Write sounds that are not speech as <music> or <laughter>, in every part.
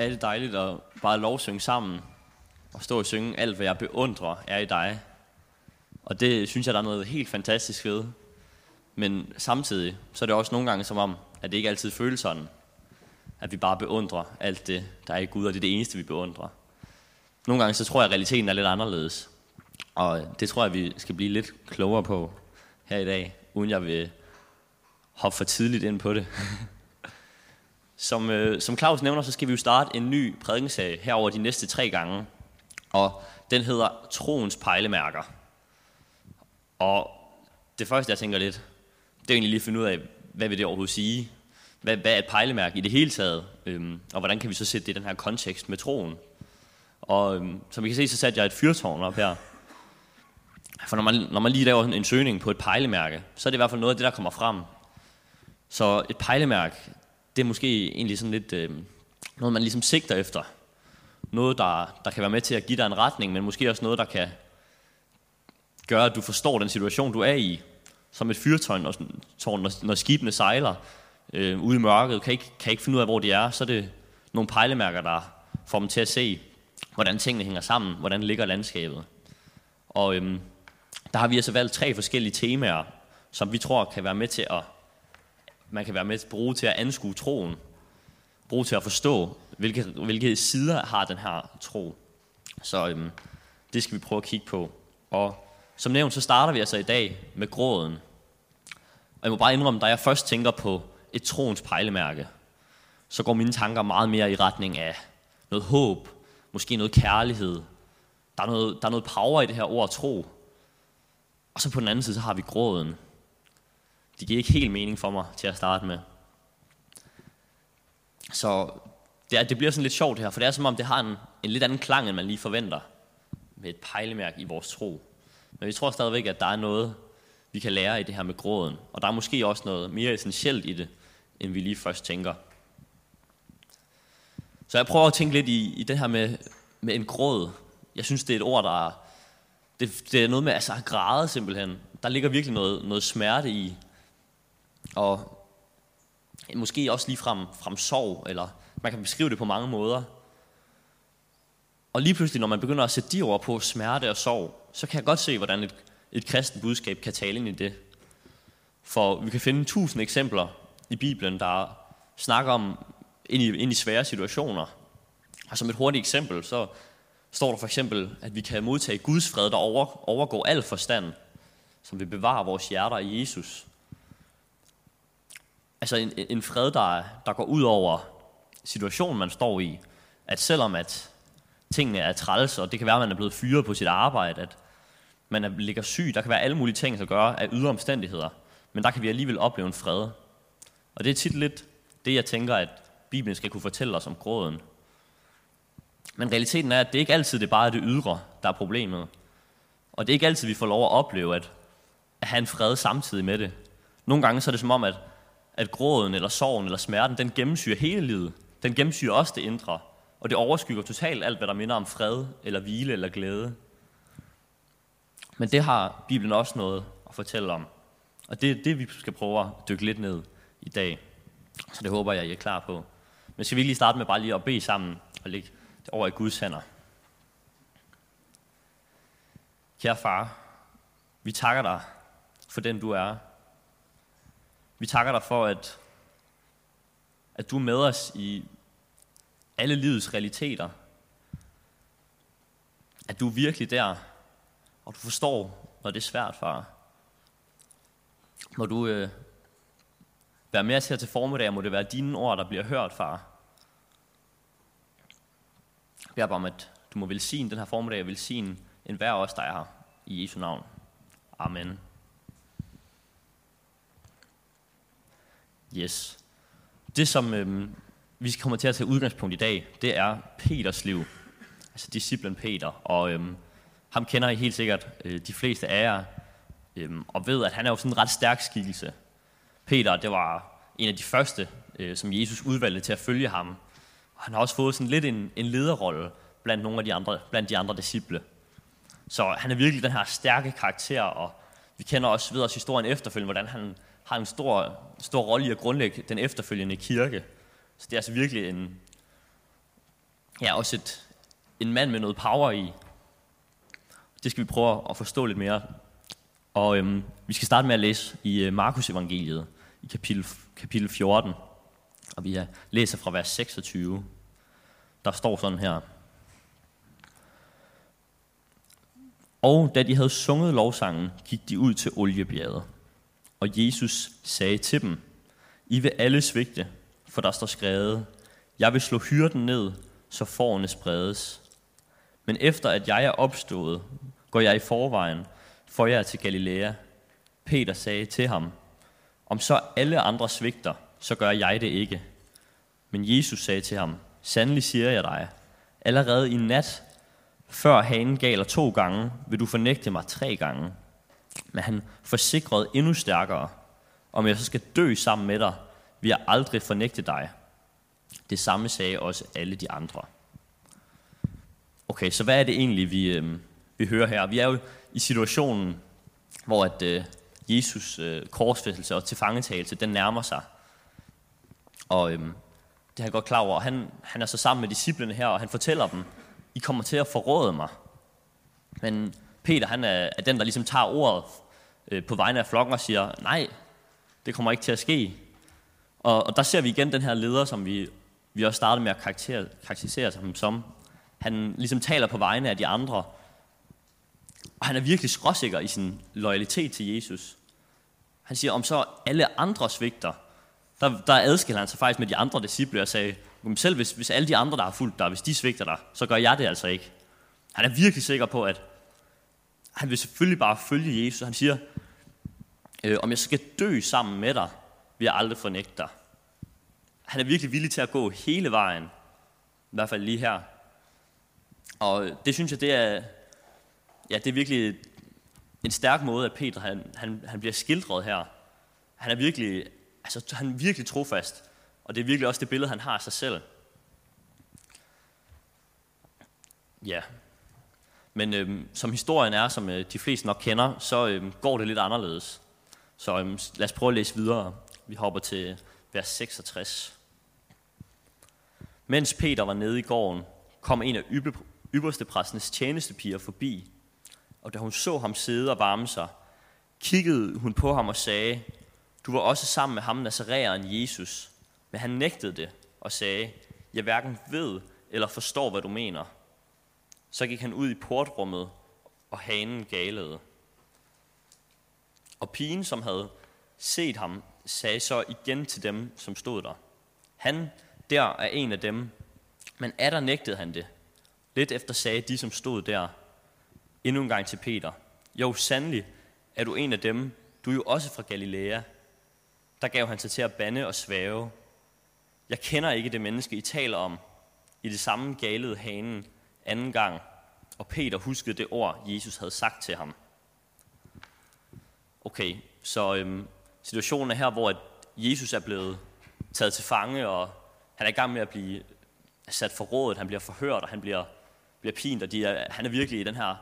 er det dejligt at bare lovsynge sammen og stå og synge alt, hvad jeg beundrer, er i dig. Og det synes jeg, der er noget helt fantastisk ved. Men samtidig, så er det også nogle gange som om, at det ikke altid føles sådan. At vi bare beundrer alt det, der er i Gud, og det er det eneste, vi beundrer. Nogle gange, så tror jeg, at realiteten er lidt anderledes. Og det tror jeg, vi skal blive lidt klogere på her i dag, uden jeg vil hoppe for tidligt ind på det. <laughs> Som, øh, som Claus nævner, så skal vi jo starte en ny prædikensag herover de næste tre gange. Og den hedder Troens pejlemærker. Og det første, jeg tænker lidt, det er egentlig lige at finde ud af, hvad vil det overhovedet sige? Hvad, hvad er et pejlemærke i det hele taget? Øhm, og hvordan kan vi så sætte det i den her kontekst med troen? Og øhm, som vi kan se, så satte jeg et fyrtårn op her. For når man, når man lige laver en søgning på et pejlemærke, så er det i hvert fald noget af det, der kommer frem. Så et pejlemærke, det er måske egentlig sådan lidt øh, noget, man ligesom sigter efter. Noget, der, der kan være med til at give dig en retning, men måske også noget, der kan gøre, at du forstår den situation, du er i. Som et fyrtårn, når, når, når skibene sejler øh, ude i mørket, kan ikke, kan ikke finde ud af, hvor de er, så er det nogle pejlemærker, der får dem til at se, hvordan tingene hænger sammen, hvordan ligger landskabet. Og øhm, der har vi altså valgt tre forskellige temaer, som vi tror kan være med til at man kan være med til at bruge til at anskue troen. Bruge til at forstå, hvilke, hvilke sider har den her tro. Så øhm, det skal vi prøve at kigge på. Og som nævnt, så starter vi altså i dag med gråden. Og jeg må bare indrømme, da jeg først tænker på et troens pejlemærke, så går mine tanker meget mere i retning af noget håb, måske noget kærlighed. Der er noget, der er noget power i det her ord tro. Og så på den anden side, så har vi gråden. Det giver ikke helt mening for mig til at starte med. Så det, er, det bliver sådan lidt sjovt her, for det er som om, det har en, en lidt anden klang, end man lige forventer med et pejlemærke i vores tro. Men vi tror stadigvæk, at der er noget, vi kan lære i det her med gråden. Og der er måske også noget mere essentielt i det, end vi lige først tænker. Så jeg prøver at tænke lidt i, i det her med, med en gråd. Jeg synes, det er et ord, der er, det, det er noget med altså, at græde simpelthen. Der ligger virkelig noget, noget smerte i, og måske også lige frem, frem sorg, eller man kan beskrive det på mange måder. Og lige pludselig, når man begynder at sætte de ord på smerte og sorg, så kan jeg godt se, hvordan et, et kristent budskab kan tale ind i det. For vi kan finde tusind eksempler i Bibelen, der snakker om ind i, ind i svære situationer. Og som et hurtigt eksempel, så står der for eksempel, at vi kan modtage Guds fred, der over, overgår al forstand, som vil bevare vores hjerter i Jesus altså en, en fred, der, der går ud over situationen, man står i. At selvom at tingene er træls, og det kan være, at man er blevet fyret på sit arbejde, at man er, ligger syg, der kan være alle mulige ting, der gør af ydre omstændigheder. Men der kan vi alligevel opleve en fred. Og det er tit lidt det, jeg tænker, at Bibelen skal kunne fortælle os om gråden. Men realiteten er, at det ikke altid det bare er det ydre, der er problemet. Og det er ikke altid, vi får lov at opleve at, at have en fred samtidig med det. Nogle gange så er det som om, at at gråden eller sorgen eller smerten, den gennemsyrer hele livet. Den gennemsyrer også det indre, og det overskygger totalt alt, hvad der minder om fred eller hvile eller glæde. Men det har Bibelen også noget at fortælle om. Og det er det, vi skal prøve at dykke lidt ned i dag. Så det håber jeg, I er klar på. Men skal vi lige starte med bare lige at bede sammen og lægge det over i Guds hænder. Kære far, vi takker dig for den du er. Vi takker dig for, at, at du er med os i alle livets realiteter. At du er virkelig der, og du forstår, når det er svært, far. Må du øh, være med til at til formiddag, må det være dine ord, der bliver hørt, far. Jeg beder bare om, at du må velsigne den her formiddag, og velsigne enhver os, der er her. I Jesu navn. Amen. Yes. Det, som øh, vi kommer til at tage udgangspunkt i dag, det er Peters liv. Altså disciplen Peter. Og øh, ham kender I helt sikkert øh, de fleste af jer. Øh, og ved, at han er jo sådan en ret stærk skikkelse. Peter, det var en af de første, øh, som Jesus udvalgte til at følge ham. Og han har også fået sådan lidt en, en lederrolle blandt nogle af de andre, blandt de andre disciple. Så han er virkelig den her stærke karakter, og vi kender også ved os historien efterfølgende, hvordan han har en stor, stor rolle i at grundlægge den efterfølgende kirke. Så det er altså virkelig en, ja, også et, en mand med noget power i. Det skal vi prøve at forstå lidt mere. Og øhm, vi skal starte med at læse i øh, Markus evangeliet i kapitel, kapitel 14. Og vi øh, læser fra vers 26. Der står sådan her. Og da de havde sunget lovsangen, gik de ud til oliebjerget. Og Jesus sagde til dem, I vil alle svigte, for der står skrevet, Jeg vil slå hyrden ned, så forerne spredes. Men efter at jeg er opstået, går jeg i forvejen for jer til Galilea. Peter sagde til ham, Om så alle andre svigter, så gør jeg det ikke. Men Jesus sagde til ham, Sandelig siger jeg dig, allerede i nat, før hanen galer to gange, vil du fornægte mig tre gange. Men han forsikrede endnu stærkere, om jeg så skal dø sammen med dig, vil jeg aldrig fornægte dig. Det samme sagde også alle de andre. Okay, så hvad er det egentlig, vi, øh, vi hører her? Vi er jo i situationen, hvor at, øh, Jesus øh, korsfæstelse og tilfangetagelse, den nærmer sig. Og øh, det er han godt klar over. Han, han er så sammen med disciplene her, og han fortæller dem, I kommer til at forråde mig. Men Peter, han er, er den, der ligesom tager ordet øh, på vegne af flokken og siger, nej, det kommer ikke til at ske. Og, og der ser vi igen den her leder, som vi, vi også startede med at karakterisere, karakterisere ham som. Han ligesom taler på vegne af de andre, og han er virkelig skråsikker i sin loyalitet til Jesus. Han siger, om så alle andre svigter, der, der adskiller han sig faktisk med de andre disciple og sagde, selv hvis, hvis alle de andre, der har fulgt dig, hvis de svigter dig, så gør jeg det altså ikke. Han er virkelig sikker på, at han vil selvfølgelig bare følge Jesus. Han siger, øh, om jeg skal dø sammen med dig, vil jeg aldrig fornægte dig. Han er virkelig villig til at gå hele vejen, i hvert fald lige her. Og det synes jeg, det er, ja, det er virkelig en stærk måde, at Peter han, han, han bliver skildret her. Han er virkelig, altså, han er virkelig trofast, og det er virkelig også det billede, han har af sig selv. Ja, men øhm, som historien er, som øh, de fleste nok kender, så øhm, går det lidt anderledes. Så øhm, lad os prøve at læse videre. Vi hopper til vers 66. Mens Peter var nede i gården, kom en af ypperste præstens tjenestepiger forbi, og da hun så ham sidde og varme sig, kiggede hun på ham og sagde, du var også sammen med ham, Nazareeren Jesus. Men han nægtede det og sagde, jeg hverken ved eller forstår, hvad du mener. Så gik han ud i portrummet, og hanen galede. Og pigen, som havde set ham, sagde så igen til dem, som stod der. Han der er en af dem, men er der nægtede han det. Lidt efter sagde de, som stod der, endnu en gang til Peter. Jo, sandelig er du en af dem, du er jo også fra Galilea. Der gav han sig til at bande og svæve. Jeg kender ikke det menneske, I taler om. I det samme galede hanen anden gang, og Peter huskede det ord, Jesus havde sagt til ham. Okay, så øhm, situationen er her, hvor Jesus er blevet taget til fange, og han er i gang med at blive sat for rådet, han bliver forhørt, og han bliver, bliver pint, og de er, han er virkelig i den her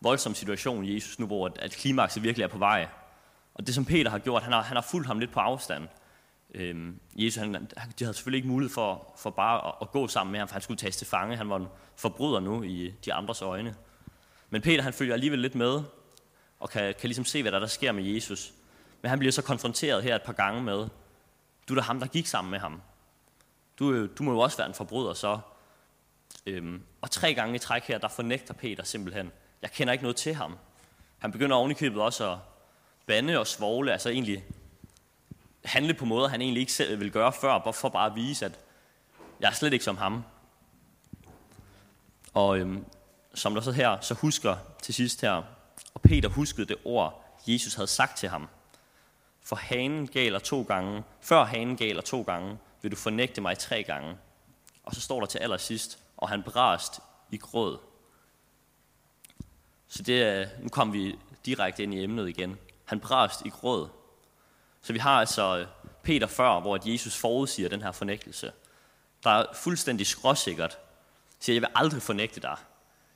voldsomme situation, Jesus nu, hvor at klimakset virkelig er på vej. Og det, som Peter har gjort, han har, han har fulgt ham lidt på afstand. Øhm, Jesus, han, de havde selvfølgelig ikke mulighed for, for bare at, at gå sammen med ham, for han skulle tages til fange. Han var en forbryder nu i de andres øjne. Men Peter, han følger alligevel lidt med, og kan, kan ligesom se, hvad der, der sker med Jesus. Men han bliver så konfronteret her et par gange med, du er da ham, der gik sammen med ham. Du, øh, du må jo også være en forbryder så. Øhm, og tre gange i træk her, der fornægter Peter simpelthen, jeg kender ikke noget til ham. Han begynder ovenikøbet også at bande og svogle, altså egentlig handle på måder, han egentlig ikke selv ville gøre før, for bare at vise, at jeg er slet ikke som ham. Og øhm, som der så her, så husker til sidst her, og Peter huskede det ord, Jesus havde sagt til ham. For hanen galer to gange, før hanen galer to gange, vil du fornægte mig tre gange. Og så står der til allersidst, og han brast i gråd. Så det er, nu kommer vi direkte ind i emnet igen. Han brast i gråd. Så vi har altså øh, Peter før, hvor Jesus forudsiger den her fornægtelse. Der er fuldstændig skråsikkert. Siger, jeg vil aldrig fornægte dig.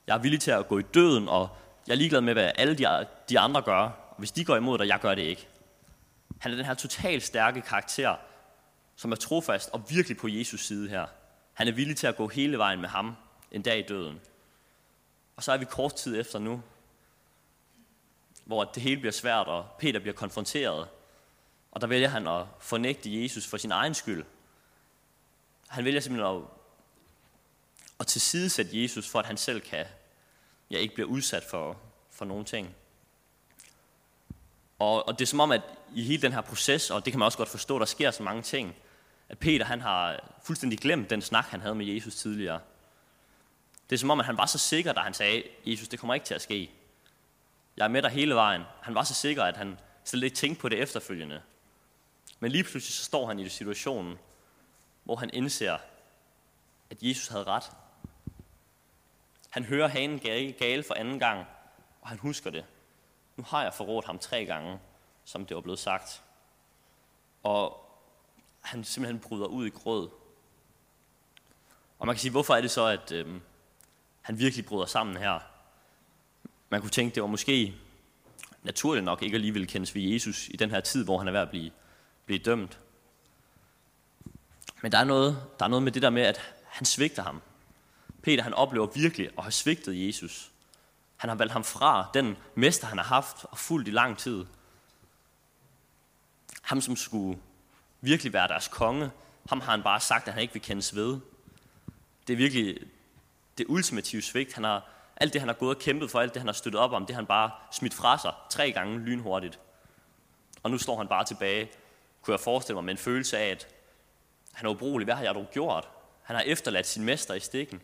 Jeg er villig til at gå i døden, og jeg er ligeglad med, hvad alle de, de andre gør. Og hvis de går imod dig, jeg gør det ikke. Han er den her totalt stærke karakter, som er trofast og virkelig på Jesus side her. Han er villig til at gå hele vejen med ham, en dag i døden. Og så er vi kort tid efter nu, hvor det hele bliver svært, og Peter bliver konfronteret. Og der vælger han at fornægte Jesus for sin egen skyld. Han vælger simpelthen at, at tilsidesætte Jesus, for at han selv kan ja, ikke blive udsat for, for nogle ting. Og, og det er som om, at i hele den her proces, og det kan man også godt forstå, der sker så mange ting, at Peter han har fuldstændig glemt den snak, han havde med Jesus tidligere. Det er som om, at han var så sikker, da han sagde, Jesus, det kommer ikke til at ske. Jeg er med dig hele vejen. Han var så sikker, at han slet ikke tænkte på det efterfølgende. Men lige pludselig så står han i situationen, hvor han indser, at Jesus havde ret. Han hører hanen gale for anden gang, og han husker det. Nu har jeg forrådt ham tre gange, som det var blevet sagt. Og han simpelthen bryder ud i gråd. Og man kan sige, hvorfor er det så, at øhm, han virkelig bryder sammen her? Man kunne tænke, det var måske naturligt nok ikke alligevel kendes ved Jesus i den her tid, hvor han er ved at blive, blive dømt. Men der er, noget, der er noget med det der med, at han svigter ham. Peter han oplever virkelig at have svigtet Jesus. Han har valgt ham fra, den mester han har haft og fulgt i lang tid. Ham som skulle virkelig være deres konge, ham har han bare sagt, at han ikke vil kendes ved. Det er virkelig det ultimative svigt. Han har, alt det, han har gået og kæmpet for, alt det, han har støttet op om, det har han bare smidt fra sig tre gange lynhurtigt. Og nu står han bare tilbage, kunne jeg forestille mig, med en følelse af, at han er ubrugelig. Hvad har jeg dog gjort? Han har efterladt sin mester i stikken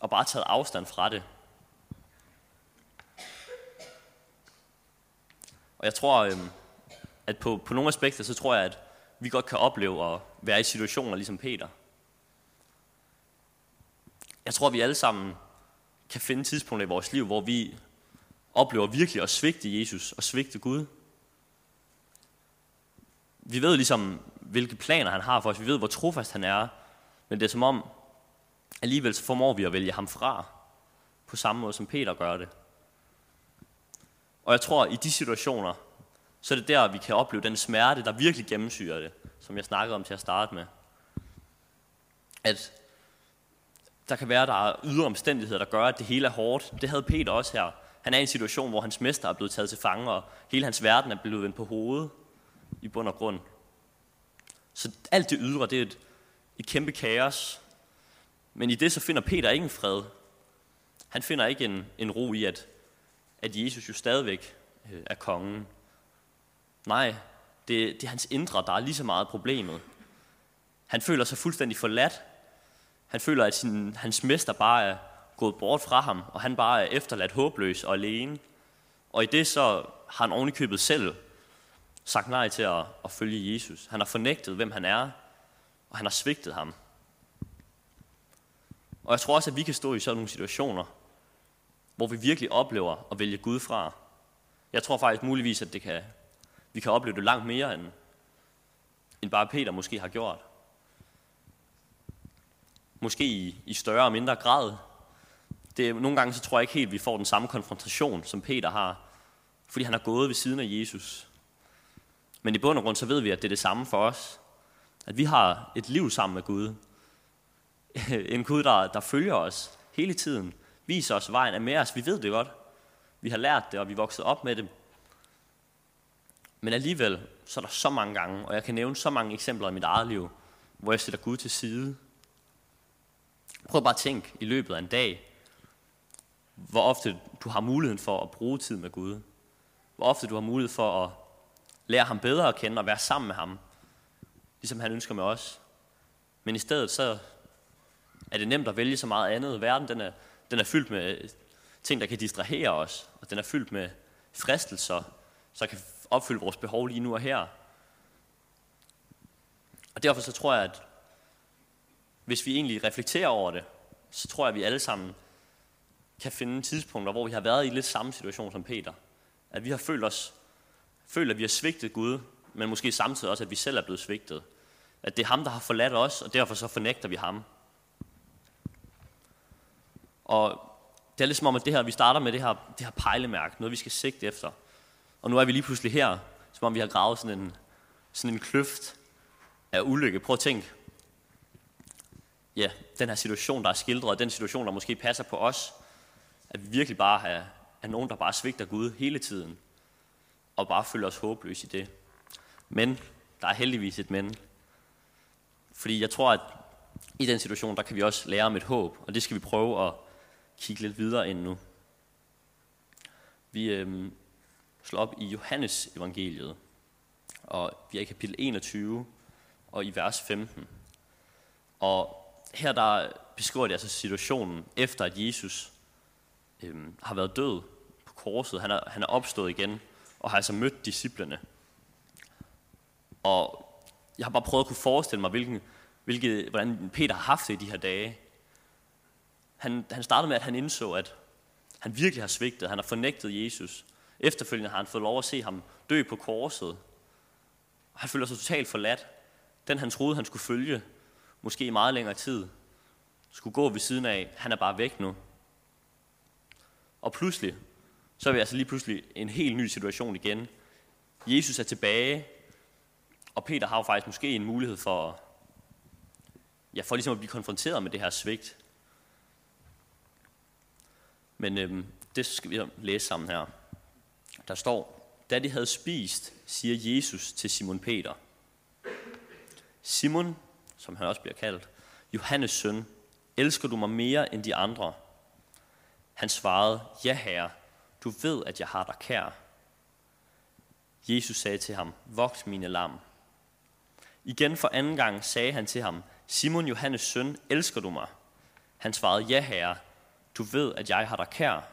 og bare taget afstand fra det. Og jeg tror, øhm, at på, på nogle aspekter, så tror jeg, at vi godt kan opleve at være i situationer ligesom Peter. Jeg tror, at vi alle sammen kan finde tidspunkter i vores liv, hvor vi oplever virkelig at svigte Jesus og svigte Gud. Vi ved ligesom, hvilke planer han har for os. Vi ved, hvor trofast han er. Men det er som om, alligevel så formår vi at vælge ham fra. På samme måde som Peter gør det. Og jeg tror, at i de situationer, så er det der, vi kan opleve den smerte, der virkelig gennemsyrer det, som jeg snakkede om til at starte med. At der kan være, der er ydre omstændigheder, der gør, at det hele er hårdt. Det havde Peter også her. Han er i en situation, hvor hans mester er blevet taget til fange, og hele hans verden er blevet vendt på hovedet i bund og grund. Så alt det ydre, det er et, et kæmpe kaos. Men i det så finder Peter ikke en fred. Han finder ikke en, en ro i, at, at Jesus jo stadigvæk øh, er kongen. Nej, det, det er hans indre, der er lige så meget problemet. Han føler sig fuldstændig forladt. Han føler, at sin, hans mester bare er gået bort fra ham, og han bare er efterladt håbløs og alene. Og i det så har han ovenikøbet selv sagt nej til at, at følge Jesus. Han har fornægtet, hvem han er, og han har svigtet ham. Og jeg tror også, at vi kan stå i sådan nogle situationer, hvor vi virkelig oplever at vælge Gud fra. Jeg tror faktisk muligvis, at det kan, vi kan opleve det langt mere, end, end bare Peter måske har gjort. Måske i, i større og mindre grad. Det, nogle gange så tror jeg ikke helt, at vi får den samme konfrontation, som Peter har, fordi han har gået ved siden af Jesus. Men i bund og grund så ved vi, at det er det samme for os. At vi har et liv sammen med Gud. <laughs> En Gud, der, der følger os hele tiden. Viser os vejen, er med os. Vi ved det godt. Vi har lært det, og vi er vokset op med det. Men alligevel, så er der så mange gange, og jeg kan nævne så mange eksempler i mit eget liv, hvor jeg sætter Gud til side. Prøv bare at tænke i løbet af en dag, hvor ofte du har muligheden for at bruge tid med Gud. Hvor ofte du har mulighed for at lære ham bedre at kende og være sammen med ham, ligesom han ønsker med os. Men i stedet så er det nemt at vælge så meget andet. Verden den er, den er fyldt med ting, der kan distrahere os, og den er fyldt med fristelser, så kan opfylde vores behov lige nu og her. Og derfor så tror jeg, at hvis vi egentlig reflekterer over det, så tror jeg, at vi alle sammen kan finde tidspunkter, hvor vi har været i lidt samme situation som Peter. At vi har følt os føler, at vi har svigtet Gud, men måske samtidig også, at vi selv er blevet svigtet. At det er ham, der har forladt os, og derfor så fornægter vi ham. Og det er lidt som om, at det her, vi starter med det her, det her pejlemærke, noget vi skal sigte efter. Og nu er vi lige pludselig her, som om vi har gravet sådan en, sådan en kløft af ulykke. Prøv at tænke. ja, den her situation, der er skildret, den situation, der måske passer på os, at vi virkelig bare er, er nogen, der bare svigter Gud hele tiden, og bare føler os håbløse i det. Men der er heldigvis et men. Fordi jeg tror, at i den situation, der kan vi også lære om et håb, og det skal vi prøve at kigge lidt videre ind nu. Vi øhm, slår op i Johannes evangeliet, og vi er i kapitel 21 og i vers 15. Og her der beskriver det altså situationen efter, at Jesus øhm, har været død på korset. Han er, han er opstået igen og har altså mødt disciplene. Og jeg har bare prøvet at kunne forestille mig, hvilken, hvilket, hvordan Peter har haft det i de her dage. Han, han startede med, at han indså, at han virkelig har svigtet. Han har fornægtet Jesus. Efterfølgende har han fået lov at se ham dø på korset. Han føler sig totalt forladt. Den han troede, han skulle følge, måske i meget længere tid, skulle gå ved siden af, han er bare væk nu. Og pludselig, så er vi altså lige pludselig en helt ny situation igen. Jesus er tilbage, og Peter har jo faktisk måske en mulighed for, ja, for ligesom at blive konfronteret med det her svigt. Men øhm, det skal vi læse sammen her. Der står, da de havde spist, siger Jesus til Simon Peter. Simon, som han også bliver kaldt, Johannes søn, elsker du mig mere end de andre? Han svarede, ja herre, du ved, at jeg har dig kær. Jesus sagde til ham, vogt mine lam. Igen for anden gang sagde han til ham, Simon Johannes søn, elsker du mig? Han svarede, ja herre, du ved, at jeg har dig kær.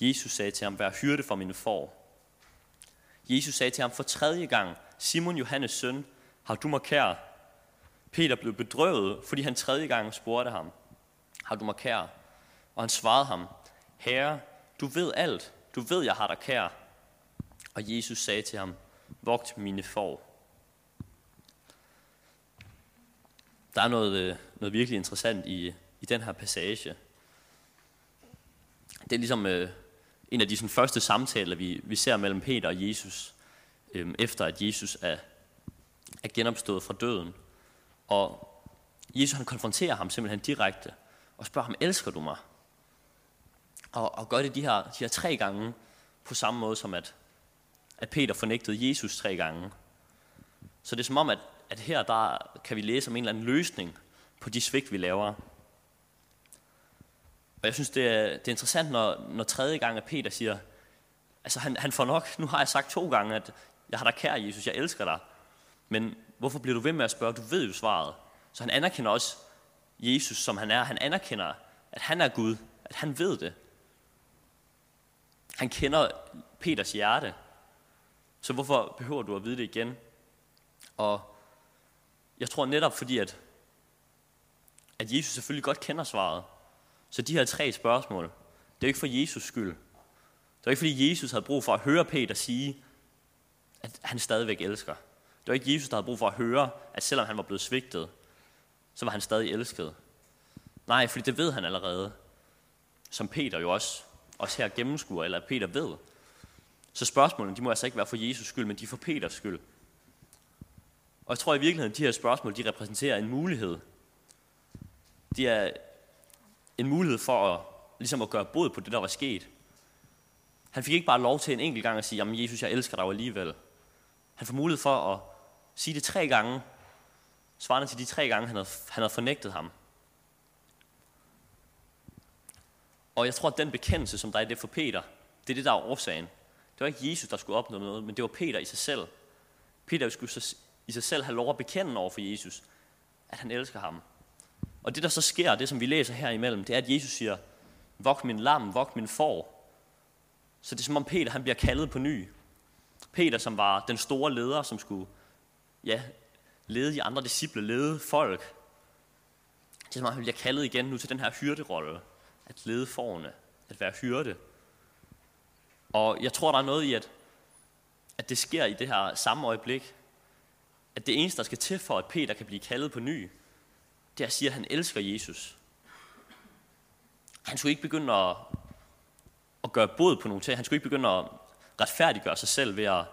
Jesus sagde til ham, vær hyrde for mine får. Jesus sagde til ham for tredje gang, Simon Johannes søn, har du mig kær? Peter blev bedrøvet, fordi han tredje gang spurgte ham, har du mig kær? Og han svarede ham, Herre, du ved alt, du ved, jeg har dig kær. Og Jesus sagde til ham, vogt mine får. Der er noget, øh, noget virkelig interessant i, i den her passage. Det er ligesom øh, en af de sådan, første samtaler, vi, vi ser mellem Peter og Jesus, øh, efter at Jesus er, er genopstået fra døden. Og Jesus han konfronterer ham simpelthen direkte og spørger ham, elsker du mig? Og, og gør det de her, de her tre gange på samme måde som at, at Peter fornægtede Jesus tre gange. Så det er som om, at, at her der kan vi læse om en eller anden løsning på de svigt, vi laver. Og jeg synes, det er, det er interessant, når, når tredje gang, at Peter siger, altså han, han får nok, nu har jeg sagt to gange, at jeg har dig kær, Jesus, jeg elsker dig. Men hvorfor bliver du ved med at spørge? Du ved jo svaret. Så han anerkender også Jesus, som han er. Han anerkender, at han er Gud, at han ved det. Han kender Peters hjerte. Så hvorfor behøver du at vide det igen? Og jeg tror netop fordi, at, at Jesus selvfølgelig godt kender svaret. Så de her tre spørgsmål, det er ikke for Jesus skyld. Det er ikke fordi Jesus havde brug for at høre Peter sige, at han stadigvæk elsker. Det var ikke Jesus, der havde brug for at høre, at selvom han var blevet svigtet, så var han stadig elsket. Nej, fordi det ved han allerede. Som Peter jo også, også her gennemskuer, eller Peter ved. Så spørgsmålene, de må altså ikke være for Jesus skyld, men de er for Peters skyld. Og jeg tror i virkeligheden, at de her spørgsmål, de repræsenterer en mulighed. De er en mulighed for at, ligesom at gøre bod på det, der var sket. Han fik ikke bare lov til en enkelt gang at sige, jamen Jesus, jeg elsker dig alligevel. Han får mulighed for at sige det tre gange, svarende til de tre gange, han havde, han havde fornægtet ham. Og jeg tror, at den bekendelse, som der er det for Peter, det er det, der er årsagen. Det var ikke Jesus, der skulle opnå noget, men det var Peter i sig selv. Peter skulle i sig selv have lov at bekende over for Jesus, at han elsker ham. Og det, der så sker, det som vi læser her imellem, det er, at Jesus siger, vok min lam, vok min får. Så det er som om Peter han bliver kaldet på ny. Peter, som var den store leder, som skulle ja, lede de andre disciple, lede folk. Det er som om han bliver kaldet igen nu til den her hyrderolle. At lede forne, at være hyrde. Og jeg tror, der er noget i, at, at det sker i det her samme øjeblik. At det eneste, der skal til for, at Peter kan blive kaldet på ny, det er at sige, at han elsker Jesus. Han skulle ikke begynde at, at gøre bod på nogle ting. Han skulle ikke begynde at retfærdiggøre sig selv ved at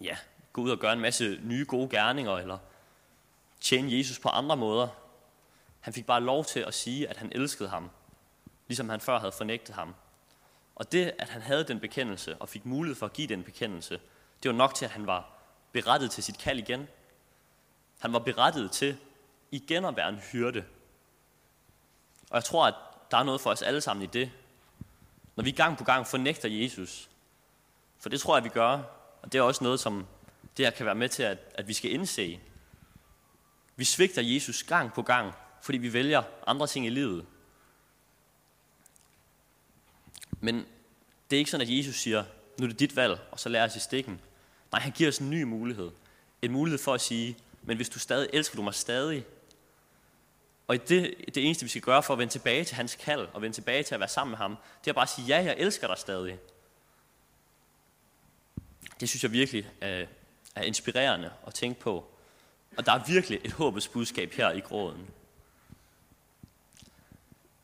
ja, gå ud og gøre en masse nye gode gerninger, eller tjene Jesus på andre måder. Han fik bare lov til at sige, at han elskede ham, ligesom han før havde fornægtet ham. Og det, at han havde den bekendelse og fik mulighed for at give den bekendelse, det var nok til, at han var berettet til sit kald igen. Han var berettet til igen at være en hyrde. Og jeg tror, at der er noget for os alle sammen i det. Når vi gang på gang fornægter Jesus. For det tror jeg, vi gør. Og det er også noget, som det her kan være med til, at, at vi skal indse. Vi svigter Jesus gang på gang, fordi vi vælger andre ting i livet. Men det er ikke sådan, at Jesus siger, nu er det dit valg, og så lærer os i stikken. Nej, han giver os en ny mulighed. En mulighed for at sige, men hvis du stadig elsker du mig stadig, og det, det eneste, vi skal gøre for at vende tilbage til hans kald, og vende tilbage til at være sammen med ham, det er bare at sige, ja, jeg elsker dig stadig. Det synes jeg virkelig er, er inspirerende at tænke på. Og der er virkelig et håbets budskab her i gråden.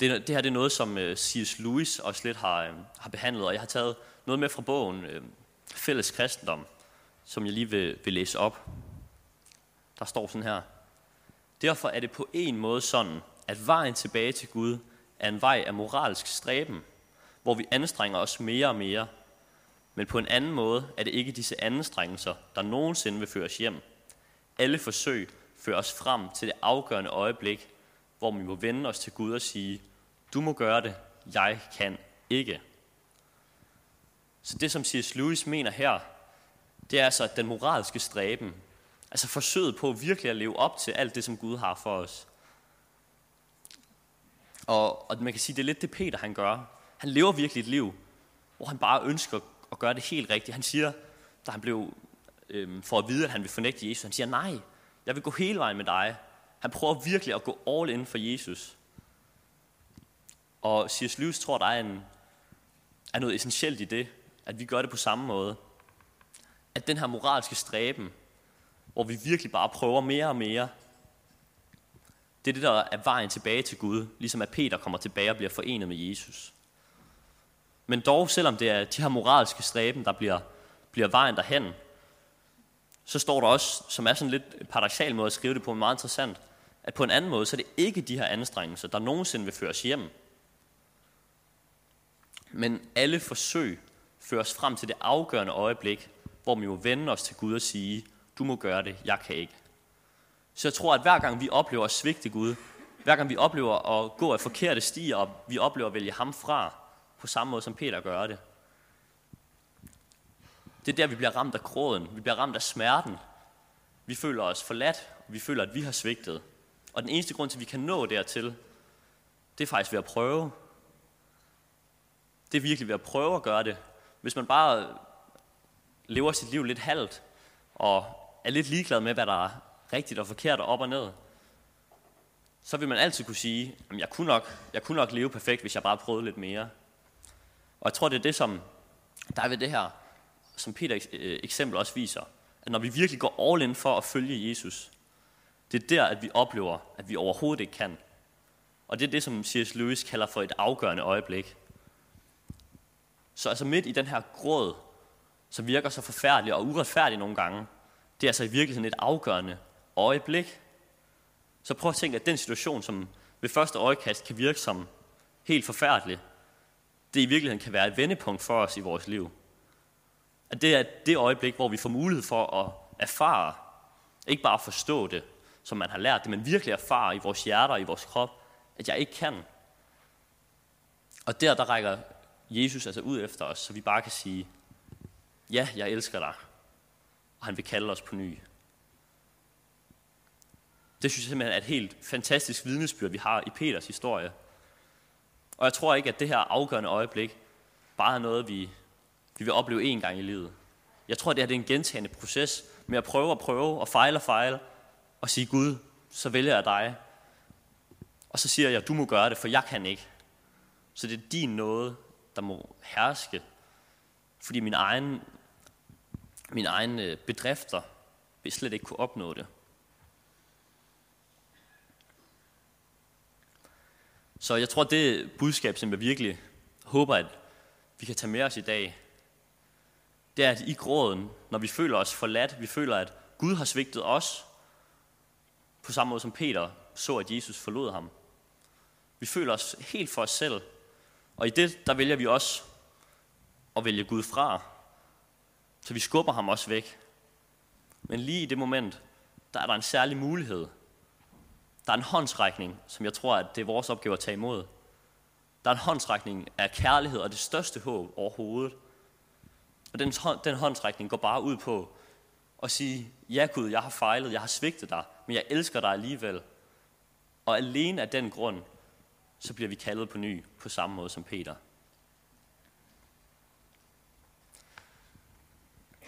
Det, det her det er noget, som øh, C.S. Lewis også lidt har, øh, har behandlet, og jeg har taget noget med fra bogen øh, Fælles Kristendom, som jeg lige vil, vil læse op. Der står sådan her. Derfor er det på en måde sådan, at vejen tilbage til Gud er en vej af moralsk stræben, hvor vi anstrenger os mere og mere. Men på en anden måde er det ikke disse anstrengelser, der nogensinde vil føre os hjem. Alle forsøg fører os frem til det afgørende øjeblik, hvor vi må vende os til Gud og sige, du må gøre det, jeg kan ikke. Så det, som C.S. Lewis mener her, det er altså den moralske stræben, Altså forsøget på virkelig at leve op til alt det, som Gud har for os. Og, og man kan sige, det er lidt det Peter han gør. Han lever virkelig et liv, hvor han bare ønsker at gøre det helt rigtigt. Han siger, da han blev øhm, for at vide, at han vil fornægte Jesus, han siger, nej, jeg vil gå hele vejen med dig. Han prøver virkelig at gå all in for Jesus. Og C.S. Lewis tror, der er, en, er noget essentielt i det, at vi gør det på samme måde. At den her moralske stræben, hvor vi virkelig bare prøver mere og mere. Det er det, der er vejen tilbage til Gud, ligesom at Peter kommer tilbage og bliver forenet med Jesus. Men dog, selvom det er de her moralske stræben, der bliver, bliver vejen derhen, så står der også, som er sådan lidt paradoxal måde at skrive det på, meget interessant, at på en anden måde, så er det ikke de her anstrengelser, der nogensinde vil føres hjem. Men alle forsøg føres frem til det afgørende øjeblik, hvor vi må vende os til Gud og sige, du må gøre det, jeg kan ikke. Så jeg tror, at hver gang vi oplever at svigte Gud, hver gang vi oplever at gå af forkerte stier, og vi oplever at vælge ham fra, på samme måde som Peter gør det, det er der, vi bliver ramt af gråden, vi bliver ramt af smerten. Vi føler os forladt, og vi føler, at vi har svigtet. Og den eneste grund til, at vi kan nå dertil, det er faktisk ved at prøve. Det er virkelig ved at prøve at gøre det. Hvis man bare lever sit liv lidt halvt, og er lidt ligeglad med, hvad der er rigtigt og forkert og op og ned, så vil man altid kunne sige, at jeg kunne, nok, jeg kunne nok leve perfekt, hvis jeg bare prøvede lidt mere. Og jeg tror, det er det, som der er ved det her, som Peter øh, eksempel også viser, at når vi virkelig går all in for at følge Jesus, det er der, at vi oplever, at vi overhovedet ikke kan. Og det er det, som C.S. Lewis kalder for et afgørende øjeblik. Så altså midt i den her gråd, som virker så forfærdelig og uretfærdig nogle gange, det er altså i virkeligheden et afgørende øjeblik. Så prøv at tænke, at den situation, som ved første øjekast kan virke som helt forfærdelig, det i virkeligheden kan være et vendepunkt for os i vores liv. At det er det øjeblik, hvor vi får mulighed for at erfare, ikke bare forstå det, som man har lært det, men virkelig erfare i vores hjerter og i vores krop, at jeg ikke kan. Og der, der rækker Jesus altså ud efter os, så vi bare kan sige, ja, jeg elsker dig og han vil kalde os på ny. Det synes jeg simpelthen er et helt fantastisk vidnesbyrd, vi har i Peters historie. Og jeg tror ikke, at det her afgørende øjeblik bare er noget, vi, vi vil opleve en gang i livet. Jeg tror, det er en gentagende proces med at prøve og prøve og fejle og fejle og sige, Gud, så vælger jeg dig. Og så siger jeg, du må gøre det, for jeg kan ikke. Så det er din nåde, der må herske. Fordi min egen min egen øh, bedrifter vil slet ikke kunne opnå det. Så jeg tror, det budskab, som jeg virkelig håber, at vi kan tage med os i dag, det er, at i gråden, når vi føler os forladt, vi føler, at Gud har svigtet os, på samme måde som Peter så, at Jesus forlod ham. Vi føler os helt for os selv. Og i det, der vælger vi også at vælge Gud fra. Så vi skubber ham også væk. Men lige i det moment, der er der en særlig mulighed. Der er en håndsrækning, som jeg tror, at det er vores opgave at tage imod. Der er en håndsrækning af kærlighed og det største håb overhovedet. Og den, den håndsrækning går bare ud på at sige, ja Gud, jeg har fejlet, jeg har svigtet dig, men jeg elsker dig alligevel. Og alene af den grund, så bliver vi kaldet på ny på samme måde som Peter.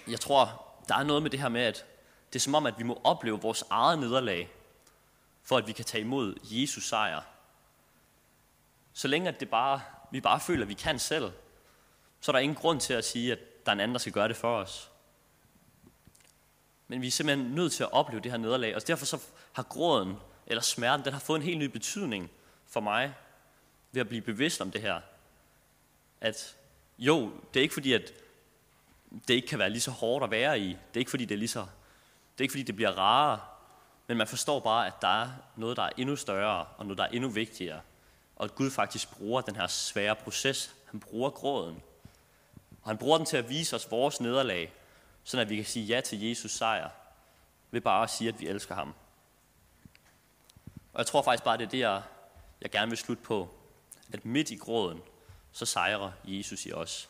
Jeg tror, der er noget med det her med, at det er som om, at vi må opleve vores eget nederlag, for at vi kan tage imod Jesus sejr. Så længe at det bare, vi bare føler, at vi kan selv, så er der ingen grund til at sige, at der er en anden, der skal gøre det for os. Men vi er simpelthen nødt til at opleve det her nederlag, og derfor så har gråden eller smerten, den har fået en helt ny betydning for mig, ved at blive bevidst om det her. At jo, det er ikke fordi, at det ikke kan være lige så hårdt at være i. Det er ikke fordi, det er lige så, det er ikke fordi, det bliver rarere. Men man forstår bare, at der er noget, der er endnu større, og noget, der er endnu vigtigere. Og at Gud faktisk bruger den her svære proces. Han bruger gråden. Og han bruger den til at vise os vores nederlag, så at vi kan sige ja til Jesus sejr, ved bare at sige, at vi elsker ham. Og jeg tror faktisk bare, det er det, jeg, jeg gerne vil slutte på. At midt i gråden, så sejrer Jesus i os.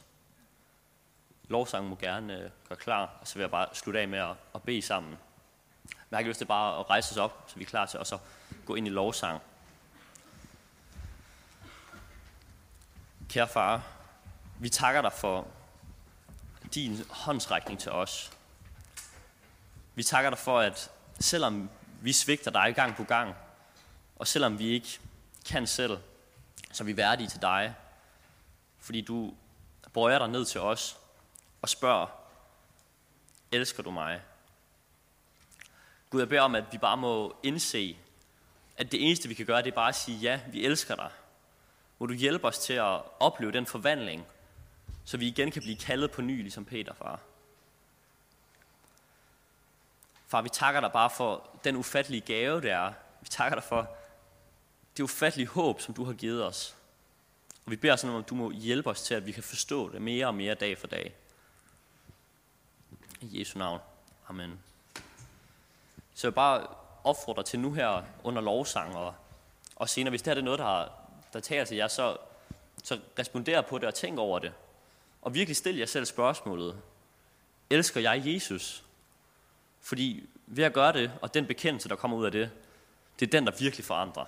Lovsangen må gerne øh, gøre klar, og så vil jeg bare slutte af med at, at bede sammen. Men jeg har ikke lyst til bare at rejse os op, så vi er klar til at så gå ind i lovsang. Kære far, vi takker dig for din håndsrækning til os. Vi takker dig for, at selvom vi svigter dig gang på gang, og selvom vi ikke kan selv, så er vi værdige til dig, fordi du bøjer dig ned til os og spørger, elsker du mig? Gud, jeg beder om, at vi bare må indse, at det eneste, vi kan gøre, det er bare at sige, ja, vi elsker dig. Må du hjælpe os til at opleve den forvandling, så vi igen kan blive kaldet på ny, ligesom Peter, far. Far, vi takker dig bare for den ufattelige gave, det er. Vi takker dig for det ufattelige håb, som du har givet os. Og vi beder sådan om, at du må hjælpe os til, at vi kan forstå det mere og mere dag for dag. I Jesu navn. Amen. Så jeg bare opfordrer til nu her under lovsang, og, og senere, hvis det her er noget, der, der tager til jer, så, så responder på det og tænk over det. Og virkelig stille jer selv spørgsmålet. Elsker jeg Jesus? Fordi ved at gøre det, og den bekendelse, der kommer ud af det, det er den, der virkelig forandrer.